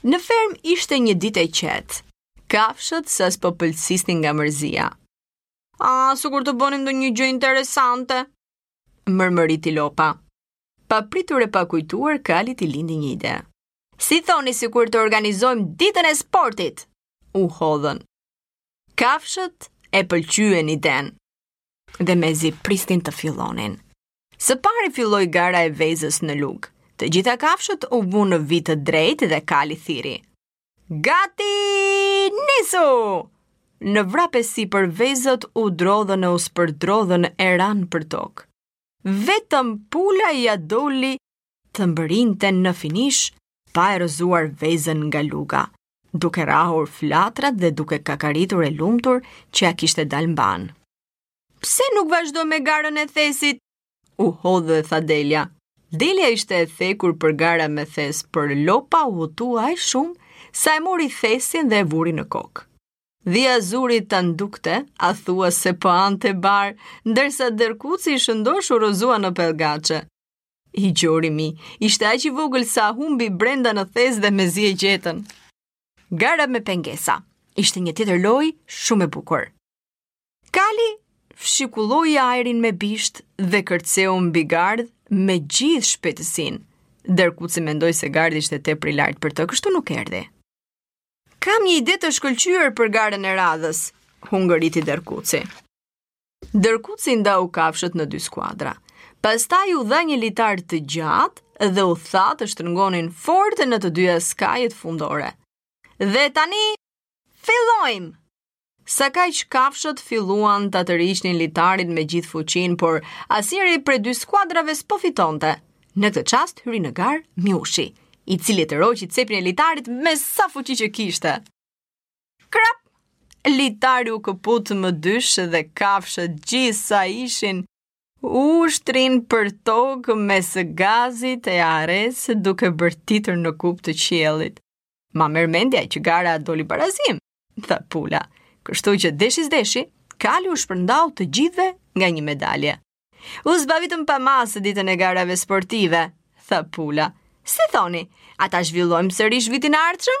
Në fermë ishte një ditë e qetë. Kafshët sa s'po pëlcisnin nga mërzia. Ah, sikur të bënim ndonjë gjë interesante? Mërmëriti lopa. Papritur e pakujtuar, Kalit i lindi një ide. Si thoni sikur të organizojmë ditën e sportit? U hodh ai. Kafshët e pëlqyen idenë. Dhe mezi prisnin të fillonin. Së pari filloi gara e vezës në lugë. Të gjitha kafshët u vunë në vijë të drejtë dhe kali thirri. Gati nisu! Në vrap e sipër vezët u drodhën e u spërdrodhën e ranë për tokë. vetëm pula ia doli të mbërrinte në finish pa e rrëzuar vezën nga luga, duke rrahur flatrat dhe duke kakaritur e lumtur që ia kishte dalë mbanë. Pse nuk vazhdojmë me garën e thesit? U hodh e tha delja. Delja ishte e thekur për gara me thes, por lopa u hutua aq shumë, sa e mori thesin dhe e vuri në kokë. Dhia zuri ta ndukte, a thua se po hante bar, ndërsa derrkuci i shëndoshë u rrëzua në pellgaçe. I gjori mi, ishte aq i vogël sa humbi brenda në thes dhe mezi e gjetën. Gara me pengesa, ishte një tjetër lojë shumë e bukur. Kali fshikulloi ajrin me bisht dhe kërceu mbi gardh me gjithë shpejtësinë. Derrkuci mendoi se gardhi ishte tepër i lartë për të, kështu nuk erdhi. Kam një ide të shkëlqyer për garën e radhës, hungëriti Derrkuci. Derrkuci ndau kafshët në dy skuadra. Pastaj u dha një litar të gjatë dhe u tha të shtrëngonin fort në të dyja skajet fundore. Dhe tani, fillojmë! Sakaq kafshët filluan ta tërhiqnin litarin me gjithë fuqinë, por asnjëra prej dy skuadrave s'po fitonte. Në këtë çast hyri në garë Miushi, i cili tërhoqi cepin e litarit me sa fuqi që kishte. Krap! Litari u këput më dysh dhe kafshët gjithë sa ishin u shtrinë për tokë mes gazit e haresë duke bërtitur në kupë të qiellit. Ma merr mendja që gara doli barazim. tha pula. Kështu që deshi s'deshi, Kali u shpërndau të gjithëve nga një medalje. U zbavitëm pa masë ditën e garave sportive, tha pula. Si thoni, a ta zhvillojmë sërish vitin e ardhshëm?